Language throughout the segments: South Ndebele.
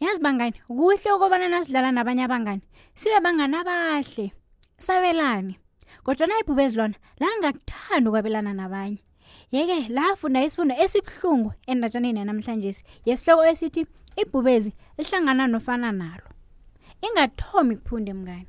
yazi bangani kuhle ukobana nasidlala nabanye abangani sibe bangani abahle sabelane kodwa nayibhubezi lona langakuthanda ukwabelana nabanye yeke lafunda isifundo esibuhlungu endatshaneni yanamhlanje yesihloko esithi ibhubezi lihlangana nofana nalo ingathomi kuphunde mngani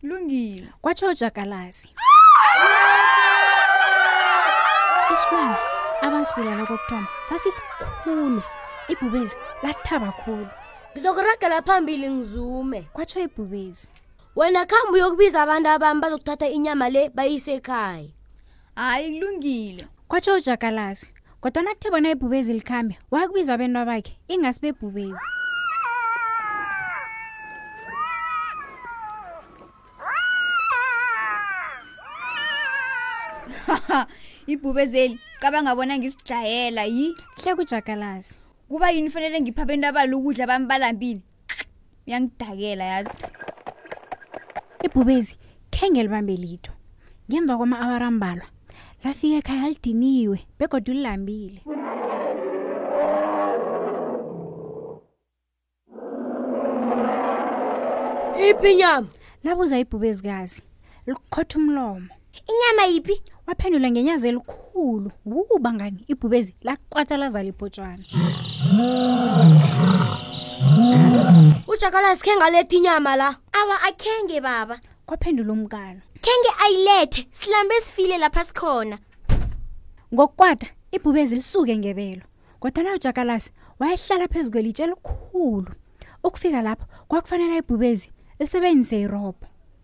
kulungile kwatsho ujakalazi isilwana abasibulala kokuthoma sasisikhulu ibhubezi lathaba khulu ngizokuragela phambili ngizume kwatsho ibhubezi wena khambi uyokubiza abantu abami bazokuthatha inyama le bayise ekhaya hayi kulungile kwatsho ujakalazi kodwana kuthe bona ibhubezi likhambe wakubizwa abentwa bakhe ingasi bebhubezi ibhubezeli cabanga bona ngisidlayela yi hle kujakalazi kuba yini fanele ngipha abentwabalo ukudla bami balambile uyangidakela yazi ibhubezi khe ngelibambe litho ngemva kwama-awara ambalwa lafika ekhaya lidiniwe begodwa ulilambile iphi inyama labuza ibhubezikazi likhotha umlomo inyama yiphi waphendula ngenyazi elikhulu wu bangani ibhubezi lakwata lazala ibhotshwana ujakalasi khe ngaletha inyama la awa akhenge baba kwaphendula umkalo khenge ayilethe silambe sifile lapha sikhona ngokukwata ibhubezi lisuke ngebelo kodwana ujakalasi wayehlala phezu kwelitshe elikhulu ukufika lapho kwakufanele ibhubezi lisebenzise irobho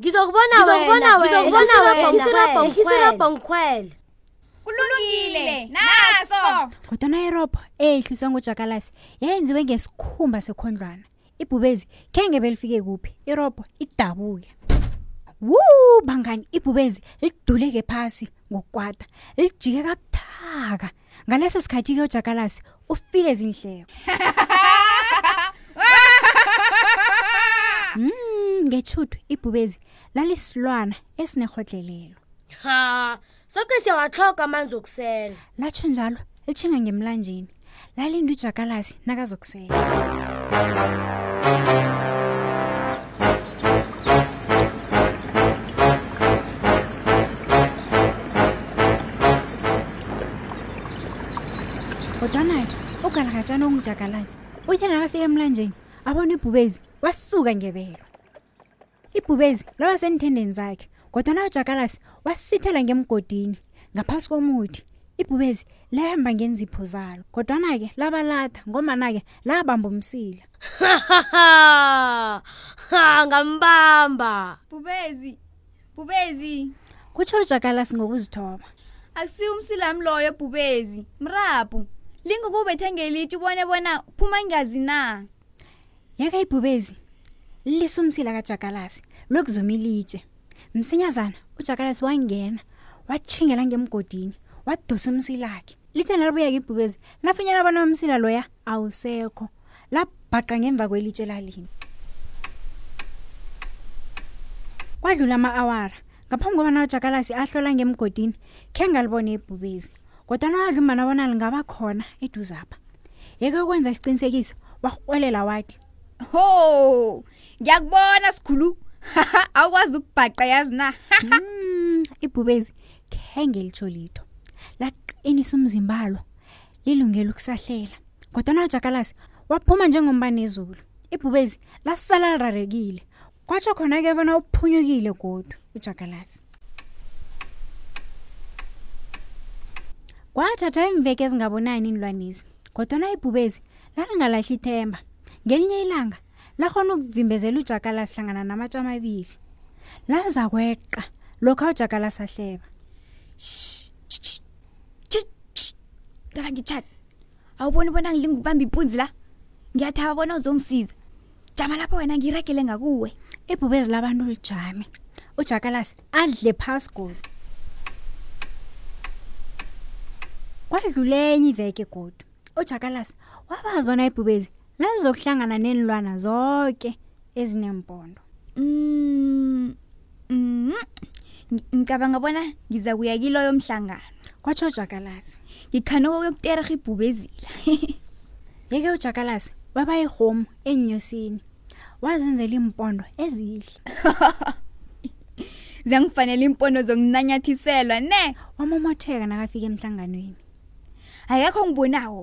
ngizokubona wena ngizokubona wena ngisirobho ngisirobho ngikhwele kulungile naso kodwana irobho eyihliswe eh, ngujakalasi yayenziwe ngesikhumba sekhondlwana ibhubezi khenge belifike kuphi irobho idabuke wu bangani ibhubezi liduleke phasi ngokwata lijike kabuthaka ngaleso sikhathi-ke ujakalasi ufike ezindleko mm, ngetshudwe ibhubezi lalisilwana esinerhodlelelo ha soke siyawatlhoga amanzi okusela latsho njalo litshinga ngemlanjeni lalinda ujakalasi nakazokusela kodwana-ke ugalakatshana ongujakalazi uthe nakafika emlanjeni abona ibhubezi wasuka ngebelo ibhubezi laba senthendeni zakhe kodwana ujakalasi wasithela ngemgodini ngaphasi komuthi ibhubezi lehamba ngenzipho zalo kodwana-ke labalatha ngomana-ke labamba umsila ha ngambamba bhubezi bhubezi kutsho ujakalasi ngokuzithoba akusiwo umsilami loyo bhubezi mrabhu lingukubethe ngelitshi ubone bona phuma ingazi na yaka ibhubezi lisumsila kajakalasi lokuzuma ilitshe msinyazana ujakalasi wangena watshingela ngemgodini wadosa umsilakhe lithe nalibuyeka ibhubezi lafinyela bona umsila loya awusekho labhaqa ngemva kwelitshe lalini kwadlula ama-awara ngaphambi kobana ujakalasi ahlola ngemgodini khe ngalibona ibhubezi kodwana wadlumbana bona lingaba khona eduzapha yeke ukwenza isiqinisekiso warhwelela wathi ho ngiyakubona sikhulu awukwazi ukubhaqa yazi na hmm, ibhubezi khenge litsho litho laqinisa umzimbalo lilungela ukusahlela kodwana ujakalasi waphuma njengombani ezulu ibhubezi lasala lirarekile kwatsho khona ke bona uphunyukile godu ujakalasi kwathatha iimveke ezingabonani inilwanisi kodwana ibhubezi lalingalahli ithemba ngelinye ilanga lakhona ukuvimbezela ujakala sihlangana namatshwa amabili laza kweqa lokho ujakala sahleba ngichat awuboni bona ngilingubamba ipunzi la ngiyathaba bona uzongisiza jama lapho wena ngiragele ngakuwe ebhubezi labantu lijame ujakalasi adle phasi godu kwadlule enye iveke godu ujakalasi wabazi bona ibhubezi lalizokuhlangana neenlwana zonke ezinempondo mm, Mm, ngi- ngicabanga bona ngiza kuya kiloyo mhlangano kwatsho ujakalazi ngikhanoko kuyokuterha ibhubezila yeke ujakalazi waba irhomu eenyosini wazenzela iimpondo ezihle zangifanele iimpono zokunanyathiselwa ne wamomotheka nakafika emhlanganweni akekho ngibonawo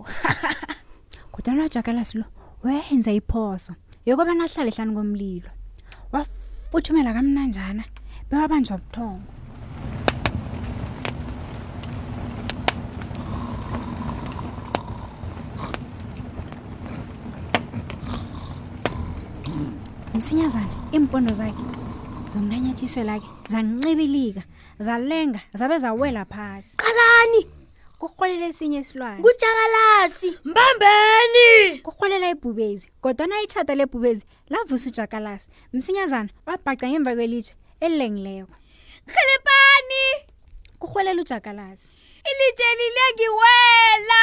kodwana ujakalasi lo wayenza iphoso yokobana ahlale hlani komlilo wafuthumela kamnanjana bewabanjwa buthongo msinyazana iimpondo zakhe zomnanyathiselake zancibilika zalenga zabe zawela phasi qalani kurholela esinye isilwane kujakalasi mbambeni kurholela ibhubezi kodwana itshata lebhubezi lavusa ujakalasi msinyazana wabhaca ngemva kwelitshe elilengileko rhelebani kurholela ujakalasi ilitshe lilengiwela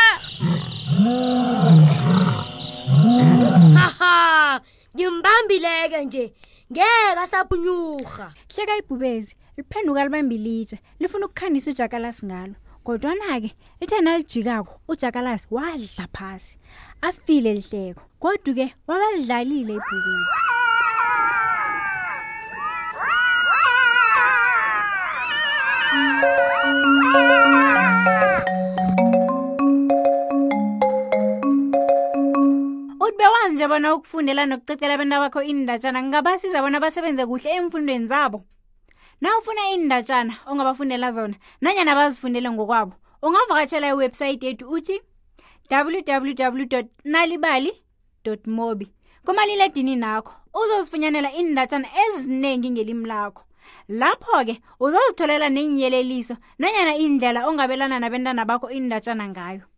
haha ngimbambileke nje ngeke asaphunyurha hleka ibhubezi liphenduka libambe ilitshe lifuna ukukhanisa ujakalasi ngalo kodwana-ke lithe nalijikako ujakalasi wadla phasi afile lihleko kodwa-ke wabalidlalile ibhubezi uthi bewazi nje bona ukufundela nokucecela abantu abakho iindatshana kungabasiza bona basebenze kuhle eemfundweni zabo na ufuna iindatshana ongabafundela zona nanyana bazifundele ngokwabo ungavakatshela iwebhsayithi yethu uthi www nalibali mobi kumaliledini nakho uzozifunyanela iindatshana eziningi ngelimi lakho lapho-ke uzozitholela neenyeleliso nanyana iindlela ongabelana nabentana bakho iindatshana ngayo